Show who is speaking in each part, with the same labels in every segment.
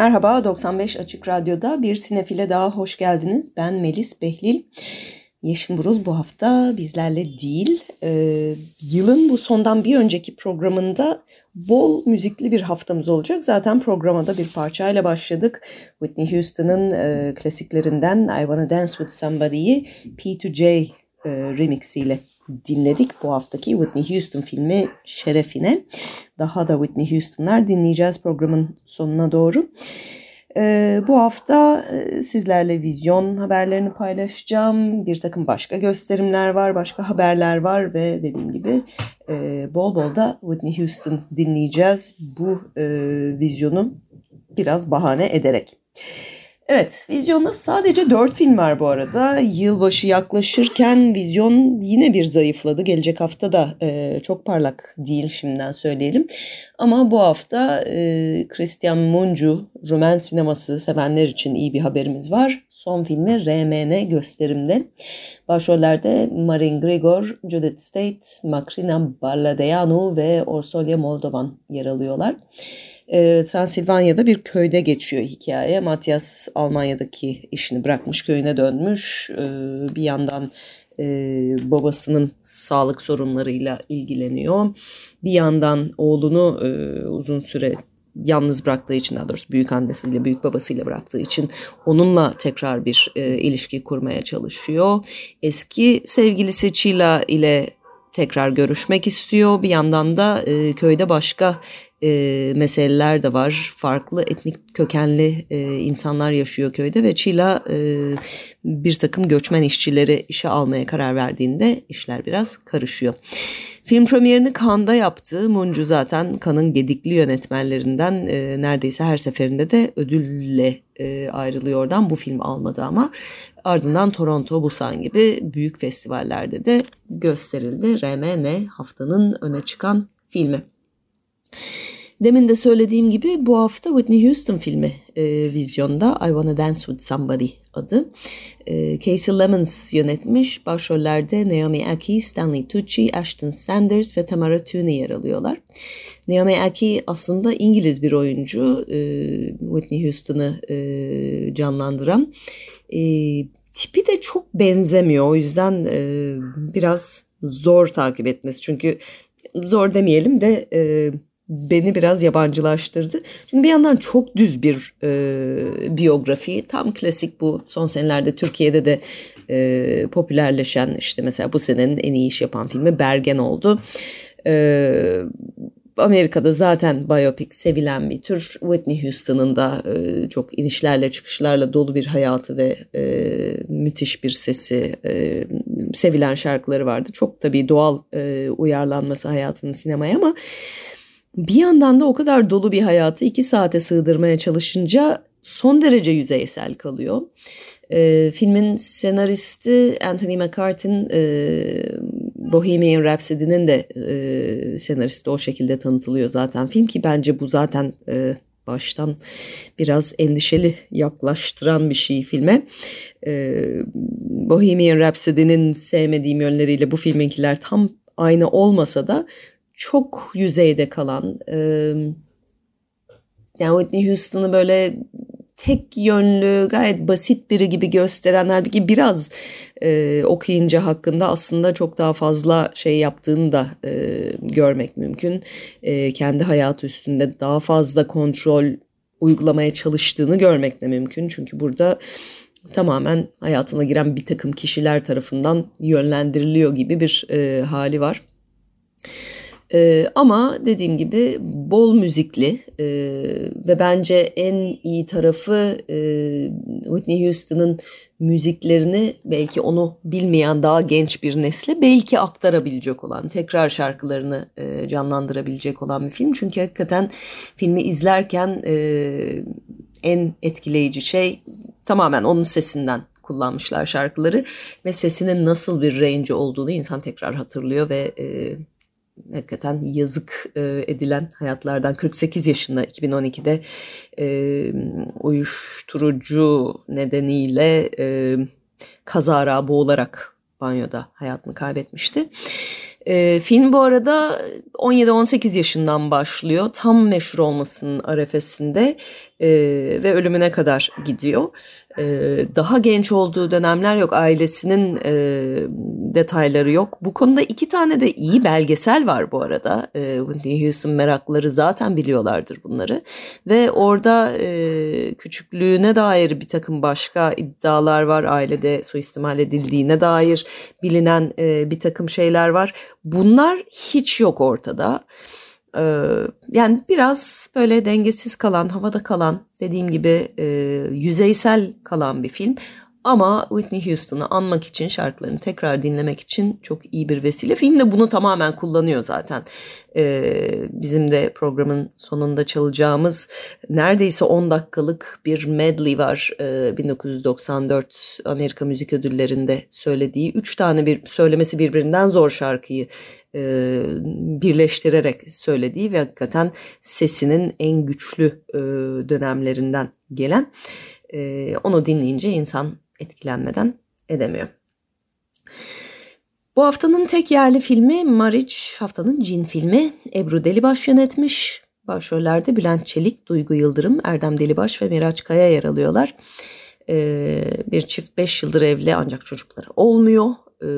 Speaker 1: Merhaba, 95 Açık Radyo'da bir sinefile daha hoş geldiniz. Ben Melis Behlil. Yeşim Burul bu hafta bizlerle değil. Ee, yılın bu sondan bir önceki programında bol müzikli bir haftamız olacak. Zaten programa da bir parçayla başladık. Whitney Houston'ın e, klasiklerinden I Wanna Dance With Somebody'yi P2J e, remixiyle dinledik bu haftaki Whitney Houston filmi şerefine. Daha da Whitney Houston'lar dinleyeceğiz programın sonuna doğru. Ee, bu hafta e, sizlerle vizyon haberlerini paylaşacağım. Bir takım başka gösterimler var, başka haberler var ve dediğim gibi e, bol bol da Whitney Houston dinleyeceğiz. Bu e, vizyonu biraz bahane ederek. Evet, vizyonda sadece 4 film var bu arada. Yılbaşı yaklaşırken vizyon yine bir zayıfladı. Gelecek hafta da e, çok parlak değil şimdiden söyleyelim. Ama bu hafta e, Christian Muncu, Rumen sineması sevenler için iyi bir haberimiz var. Son filmi RMN gösterimde. Başrollerde Marin Grigor, Judith State, Makrina Balladeanu ve Orsolya Moldovan yer alıyorlar e, Transilvanya'da bir köyde geçiyor hikaye. Matias Almanya'daki işini bırakmış köyüne dönmüş. E, bir yandan e, babasının sağlık sorunlarıyla ilgileniyor. Bir yandan oğlunu e, uzun süre yalnız bıraktığı için daha doğrusu büyük annesiyle büyük babasıyla bıraktığı için onunla tekrar bir e, ilişki kurmaya çalışıyor. Eski sevgilisi Chila ile tekrar görüşmek istiyor. Bir yandan da e, köyde başka e, meseleler de var. Farklı etnik kökenli e, insanlar yaşıyor köyde ve Çila e, bir takım göçmen işçileri işe almaya karar verdiğinde işler biraz karışıyor. Film premierini Cannes'da yaptı. Muncu zaten Cannes'ın gedikli yönetmenlerinden e, neredeyse her seferinde de ödülle e, ayrılıyor oradan. Bu film almadı ama ardından Toronto, Busan gibi büyük festivallerde de gösterildi. RMN haftanın öne çıkan filmi. Demin de söylediğim gibi bu hafta Whitney Houston filmi e, vizyonda I Wanna Dance With Somebody adı. E, Casey Lemons yönetmiş. Başrollerde Naomi Aki, Stanley Tucci, Ashton Sanders ve Tamara Tooney yer alıyorlar. Naomi Aki aslında İngiliz bir oyuncu. E, Whitney Houston'ı e, canlandıran. E, tipi de çok benzemiyor. O yüzden e, biraz zor takip etmesi. Çünkü zor demeyelim de... E, beni biraz yabancılaştırdı. Çünkü bir yandan çok düz bir e, biyografi. Tam klasik bu son senelerde Türkiye'de de e, popülerleşen işte mesela bu senenin en iyi iş yapan filmi Bergen oldu. E, Amerika'da zaten biyopik sevilen bir tür. Whitney Houston'ın da e, çok inişlerle çıkışlarla dolu bir hayatı ve e, müthiş bir sesi, e, sevilen şarkıları vardı. Çok tabii doğal e, uyarlanması hayatının sinemaya ama bir yandan da o kadar dolu bir hayatı iki saate sığdırmaya çalışınca son derece yüzeysel kalıyor. E, filmin senaristi Anthony McCartin, e, Bohemian Rhapsody'nin de e, senaristi o şekilde tanıtılıyor zaten film ki bence bu zaten e, baştan biraz endişeli yaklaştıran bir şey filme. E, Bohemian Rhapsody'nin sevmediğim yönleriyle bu filminkiler tam aynı olmasa da çok yüzeyde kalan e, yani Whitney Houston'ı böyle tek yönlü gayet basit biri gibi gösteren halbuki biraz e, okuyunca hakkında aslında çok daha fazla şey yaptığını da e, görmek mümkün. E, kendi hayatı üstünde daha fazla kontrol uygulamaya çalıştığını görmek de mümkün. Çünkü burada tamamen hayatına giren bir takım kişiler tarafından yönlendiriliyor gibi bir e, hali var. Ee, ama dediğim gibi bol müzikli e, ve bence en iyi tarafı e, Whitney Houston'ın müziklerini belki onu bilmeyen daha genç bir nesle belki aktarabilecek olan, tekrar şarkılarını e, canlandırabilecek olan bir film. Çünkü hakikaten filmi izlerken e, en etkileyici şey tamamen onun sesinden kullanmışlar şarkıları ve sesinin nasıl bir range olduğunu insan tekrar hatırlıyor ve e, hakikaten yazık e, edilen hayatlardan 48 yaşında 2012'de e, uyuşturucu nedeniyle e, kazara boğularak banyoda hayatını kaybetmişti. E, film bu arada 17-18 yaşından başlıyor. Tam meşhur olmasının arefesinde e, ve ölümüne kadar gidiyor. Ee, daha genç olduğu dönemler yok. Ailesinin e, detayları yok. Bu konuda iki tane de iyi belgesel var bu arada. E, Whitney Houston merakları zaten biliyorlardır bunları. Ve orada e, küçüklüğüne dair bir takım başka iddialar var. Ailede suistimal edildiğine dair bilinen e, bir takım şeyler var. Bunlar hiç yok ortada. Yani biraz böyle dengesiz kalan, havada kalan, dediğim gibi yüzeysel kalan bir film. Ama Whitney Houston'u anmak için, şarkılarını tekrar dinlemek için çok iyi bir vesile. Film de bunu tamamen kullanıyor zaten. Ee, bizim de programın sonunda çalacağımız neredeyse 10 dakikalık bir medley var. Ee, 1994 Amerika Müzik Ödülleri'nde söylediği. Üç tane bir söylemesi birbirinden zor şarkıyı e, birleştirerek söylediği ve hakikaten sesinin en güçlü e, dönemlerinden gelen. E, onu dinleyince insan etkilenmeden edemiyor. Bu haftanın tek yerli filmi Mariç, haftanın cin filmi. Ebru Delibaş yönetmiş. Başrollerde Bülent Çelik, Duygu Yıldırım, Erdem Delibaş ve Miraç Kaya yer alıyorlar. Ee, bir çift 5 yıldır evli ancak çocukları olmuyor. Ee,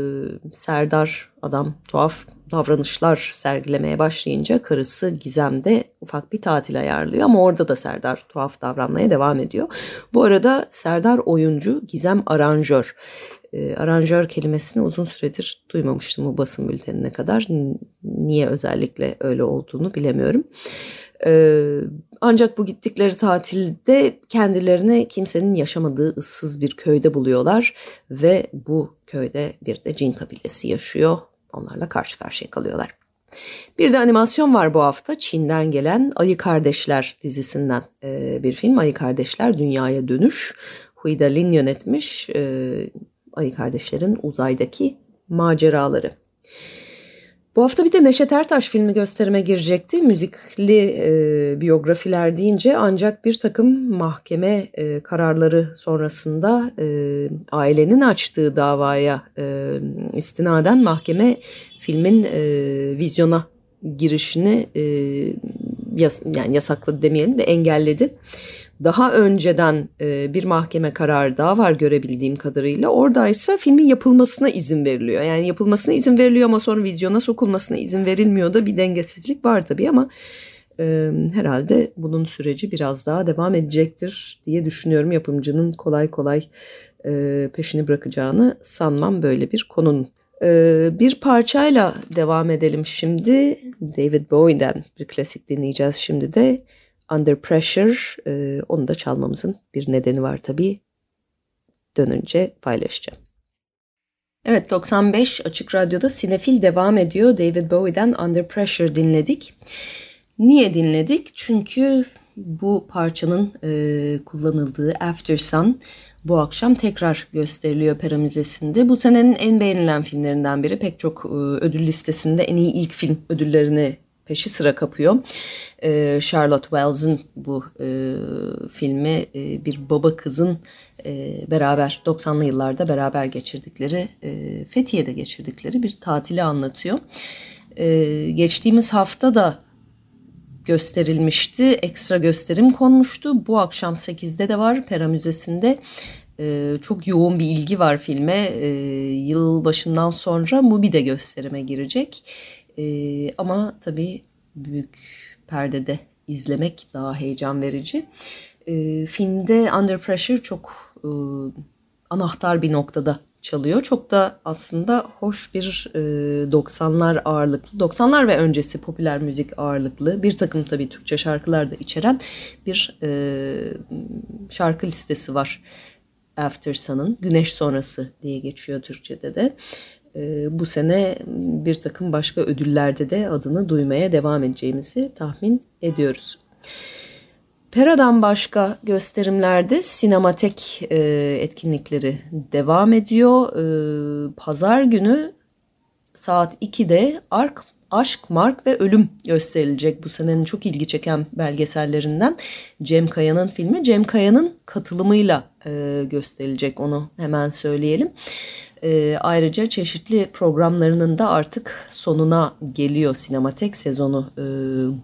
Speaker 1: Serdar adam tuhaf davranışlar sergilemeye başlayınca karısı Gizem de ufak bir tatil ayarlıyor ama orada da Serdar tuhaf davranmaya devam ediyor. Bu arada Serdar oyuncu, Gizem aranjör. E, aranjör kelimesini uzun süredir duymamıştım bu basın bültenine kadar. Niye özellikle öyle olduğunu bilemiyorum. E, ancak bu gittikleri tatilde kendilerine kimsenin yaşamadığı ıssız bir köyde buluyorlar ve bu köyde bir de cin kabilesi yaşıyor onlarla karşı karşıya kalıyorlar. Bir de animasyon var bu hafta. Çin'den gelen Ayı Kardeşler dizisinden e, bir film. Ayı Kardeşler Dünyaya Dönüş. Huida Lin yönetmiş. E, Ayı Kardeşler'in uzaydaki maceraları. Bu hafta bir de Neşet Ertaş filmi gösterime girecekti. Müzikli e, biyografiler deyince ancak bir takım mahkeme e, kararları sonrasında e, ailenin açtığı davaya e, istinaden mahkeme filmin e, vizyona girişini e, yas yani yasakladı demeyelim de engelledi daha önceden e, bir mahkeme kararı daha var görebildiğim kadarıyla. Oradaysa filmin yapılmasına izin veriliyor. Yani yapılmasına izin veriliyor ama sonra vizyona sokulmasına izin verilmiyor da bir dengesizlik var tabii ama e, herhalde bunun süreci biraz daha devam edecektir diye düşünüyorum. Yapımcının kolay kolay e, peşini bırakacağını sanmam böyle bir konunun. E, bir parçayla devam edelim şimdi. David Bowie'den bir klasik dinleyeceğiz şimdi de. Under Pressure e, onu da çalmamızın bir nedeni var tabii. Dönünce paylaşacağım. Evet 95 Açık Radyo'da Sinefil devam ediyor. David Bowie'den Under Pressure dinledik. Niye dinledik? Çünkü bu parçanın e, kullanıldığı After Sun bu akşam tekrar gösteriliyor Pera Müzesi'nde. Bu senenin en beğenilen filmlerinden biri. Pek çok e, ödül listesinde en iyi ilk film ödüllerini peşi sıra kapıyor. Ee, Charlotte Wells'ın bu e, filmi e, bir baba kızın e, beraber 90'lı yıllarda beraber geçirdikleri e, Fethiye'de geçirdikleri bir tatili anlatıyor. E, geçtiğimiz hafta da gösterilmişti. Ekstra gösterim konmuştu. Bu akşam 8'de de var Pera Müzesi'nde. Ee, çok yoğun bir ilgi var filme. Ee, yıl başından sonra Mubi de gösterime girecek. E, ama tabii büyük perdede izlemek daha heyecan verici. E, filmde Under Pressure çok e, anahtar bir noktada çalıyor. Çok da aslında hoş bir e, 90'lar ağırlıklı, 90'lar ve öncesi popüler müzik ağırlıklı bir takım tabii Türkçe şarkılar da içeren bir e, şarkı listesi var. After Sun'ın Güneş Sonrası diye geçiyor Türkçe'de de. Ee, bu sene bir takım başka ödüllerde de adını duymaya devam edeceğimizi tahmin ediyoruz. Pera'dan başka gösterimlerde sinematek e, etkinlikleri devam ediyor. E, Pazar günü saat 2'de Ark Aşk, Mark ve Ölüm gösterilecek bu senenin çok ilgi çeken belgesellerinden. Cem Kaya'nın filmi Cem Kaya'nın katılımıyla e, gösterilecek onu hemen söyleyelim. E, ayrıca çeşitli programlarının da artık sonuna geliyor sinematek sezonu. E,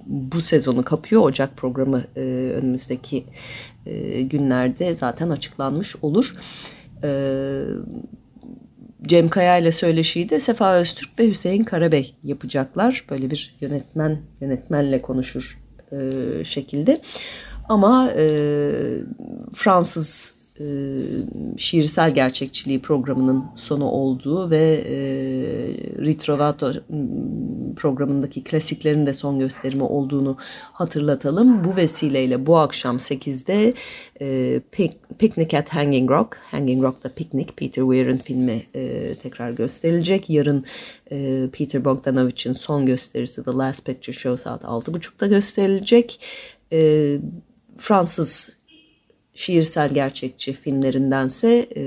Speaker 1: bu sezonu kapıyor Ocak programı e, önümüzdeki e, günlerde zaten açıklanmış olur. Evet Cem Kaya ile söyleşiyi de Sefa Öztürk ve Hüseyin Karabey yapacaklar. Böyle bir yönetmen yönetmenle konuşur e, şekilde. Ama e, Fransız e, şiirsel gerçekçiliği programının sonu olduğu ve e, Ritrovato programındaki klasiklerin de son gösterimi olduğunu hatırlatalım. Bu vesileyle bu akşam 8'de e, Picnic at Hanging Rock, Hanging Rock'ta Picnic, Peter Weir'in filmi e, tekrar gösterilecek. Yarın e, Peter Bogdanovich'in son gösterisi The Last Picture Show saat 6.30'da gösterilecek. E, Fransız şiirsel gerçekçi filmlerindense e,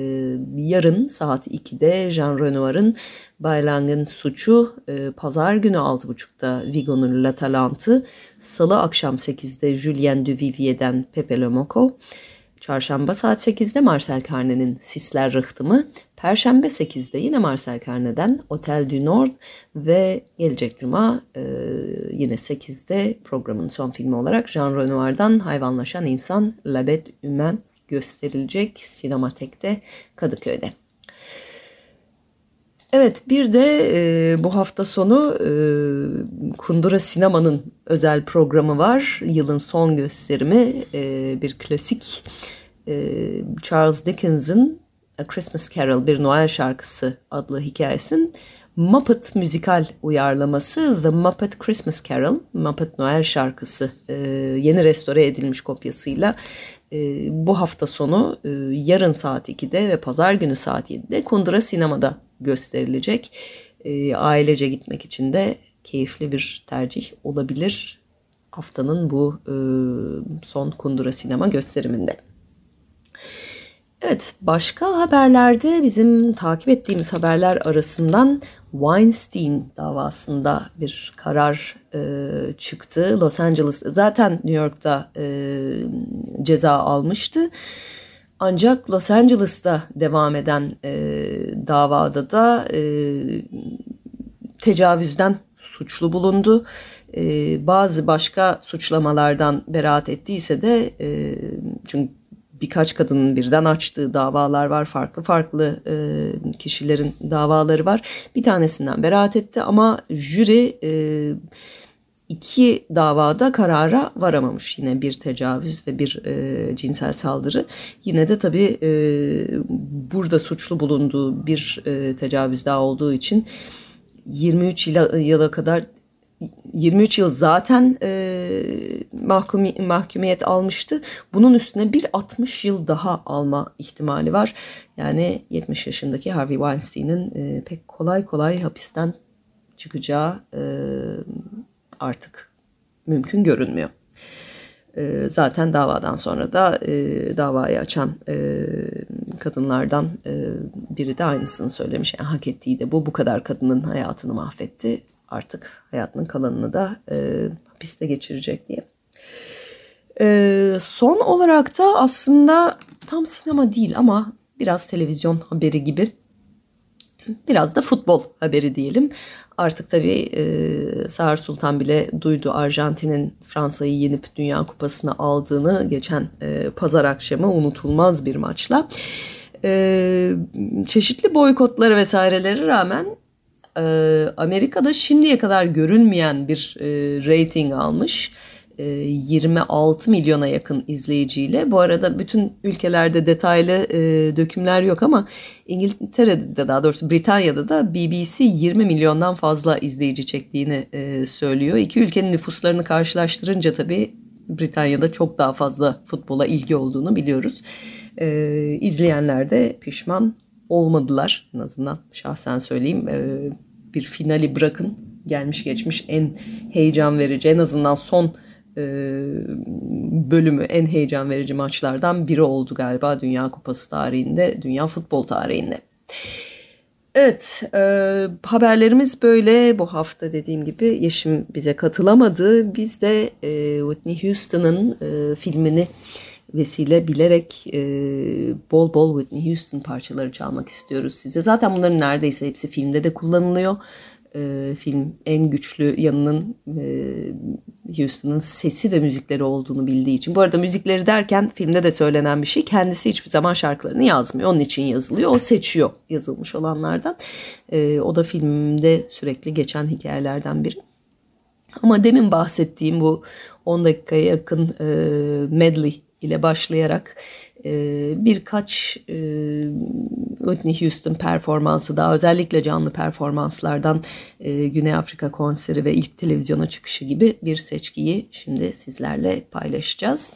Speaker 1: yarın saat 2'de Jean Renoir'ın Baylang'ın Suçu, e, pazar günü 6.30'da Vigo'nun La Talent'ı, salı akşam 8'de Julien Duvivier'den Pepe Le Moco, Çarşamba saat 8'de Marcel Carne'nin Sisler Rıhtımı, Perşembe 8'de yine Marcel Carne'den Otel du Nord ve gelecek cuma e, yine 8'de programın son filmi olarak Jean Renoir'dan Hayvanlaşan İnsan La Bête gösterilecek Sinematek'te Kadıköy'de. Evet bir de e, bu hafta sonu e, Kundura Sinema'nın özel programı var. Yılın son gösterimi e, bir klasik e, Charles Dickens'ın A Christmas Carol bir Noel şarkısı adlı hikayesinin Muppet müzikal uyarlaması The Muppet Christmas Carol, Muppet Noel şarkısı e, yeni restore edilmiş kopyasıyla e, bu hafta sonu e, yarın saat 2'de ve pazar günü saat 7'de Kundura Sinema'da gösterilecek. Ailece gitmek için de keyifli bir tercih olabilir haftanın bu son Kundura Sinema gösteriminde. Evet, başka haberlerde bizim takip ettiğimiz haberler arasından Weinstein davasında bir karar e, çıktı. Los Angeles zaten New York'ta e, ceza almıştı. Ancak Los Angeles'ta devam eden e, davada da e, tecavüzden suçlu bulundu. E, bazı başka suçlamalardan beraat ettiyse de e, çünkü birkaç kadının birden açtığı davalar var. Farklı farklı e, kişilerin davaları var. Bir tanesinden beraat etti ama jüri e, iki davada karara varamamış. Yine bir tecavüz ve bir e, cinsel saldırı. Yine de tabii e, burada suçlu bulunduğu bir e, tecavüz daha olduğu için 23 yıla, yıla kadar 23 yıl zaten e, mahkumi, mahkumiyet almıştı. Bunun üstüne bir 60 yıl daha alma ihtimali var. Yani 70 yaşındaki Harvey Weinstein'in e, pek kolay kolay hapisten çıkacağı e, artık mümkün görünmüyor. E, zaten davadan sonra da e, davayı açan e, kadınlardan e, biri de aynısını söylemiş. Yani hak ettiği de bu. Bu kadar kadının hayatını mahvetti artık hayatının kalanını da e, hapiste geçirecek diye. E, son olarak da aslında tam sinema değil ama biraz televizyon haberi gibi biraz da futbol haberi diyelim. Artık tabii e, Sağır Sultan bile duydu Arjantin'in Fransa'yı yenip Dünya Kupası'nı aldığını geçen e, pazar akşamı unutulmaz bir maçla. E, çeşitli boykotları vesairelere rağmen e, Amerika'da şimdiye kadar görünmeyen bir e, rating almış. 26 e, milyona yakın izleyiciyle. Bu arada bütün ülkelerde detaylı e, dökümler yok ama İngiltere'de daha doğrusu Britanya'da da BBC 20 milyondan fazla izleyici çektiğini e, söylüyor. İki ülkenin nüfuslarını karşılaştırınca tabii Britanya'da çok daha fazla futbola ilgi olduğunu biliyoruz. E, izleyenler de pişman olmadılar. En azından şahsen söyleyeyim. Bir finali bırakın gelmiş geçmiş en heyecan verici en azından son bölümü en heyecan verici maçlardan biri oldu galiba Dünya Kupası tarihinde, Dünya Futbol tarihinde. Evet, e, haberlerimiz böyle. Bu hafta dediğim gibi Yeşim bize katılamadı. Biz de e, Whitney Houston'ın e, filmini vesile bilerek e, bol bol Whitney Houston parçaları çalmak istiyoruz size. Zaten bunların neredeyse hepsi filmde de kullanılıyor. E, film en güçlü yanının e, Houston'ın sesi ve müzikleri olduğunu bildiği için. Bu arada müzikleri derken filmde de söylenen bir şey. Kendisi hiçbir zaman şarkılarını yazmıyor. Onun için yazılıyor. O seçiyor yazılmış olanlardan. E, o da filmde sürekli geçen hikayelerden biri. Ama demin bahsettiğim bu 10 dakikaya yakın e, medley ile başlayarak e, birkaç e, Whitney Houston performansı daha özellikle canlı performanslardan e, Güney Afrika konseri ve ilk televizyona çıkışı gibi bir seçkiyi şimdi sizlerle paylaşacağız.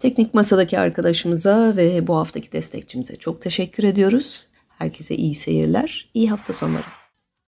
Speaker 1: Teknik masadaki arkadaşımıza ve bu haftaki destekçimize çok teşekkür ediyoruz. Herkese iyi seyirler, iyi hafta sonları.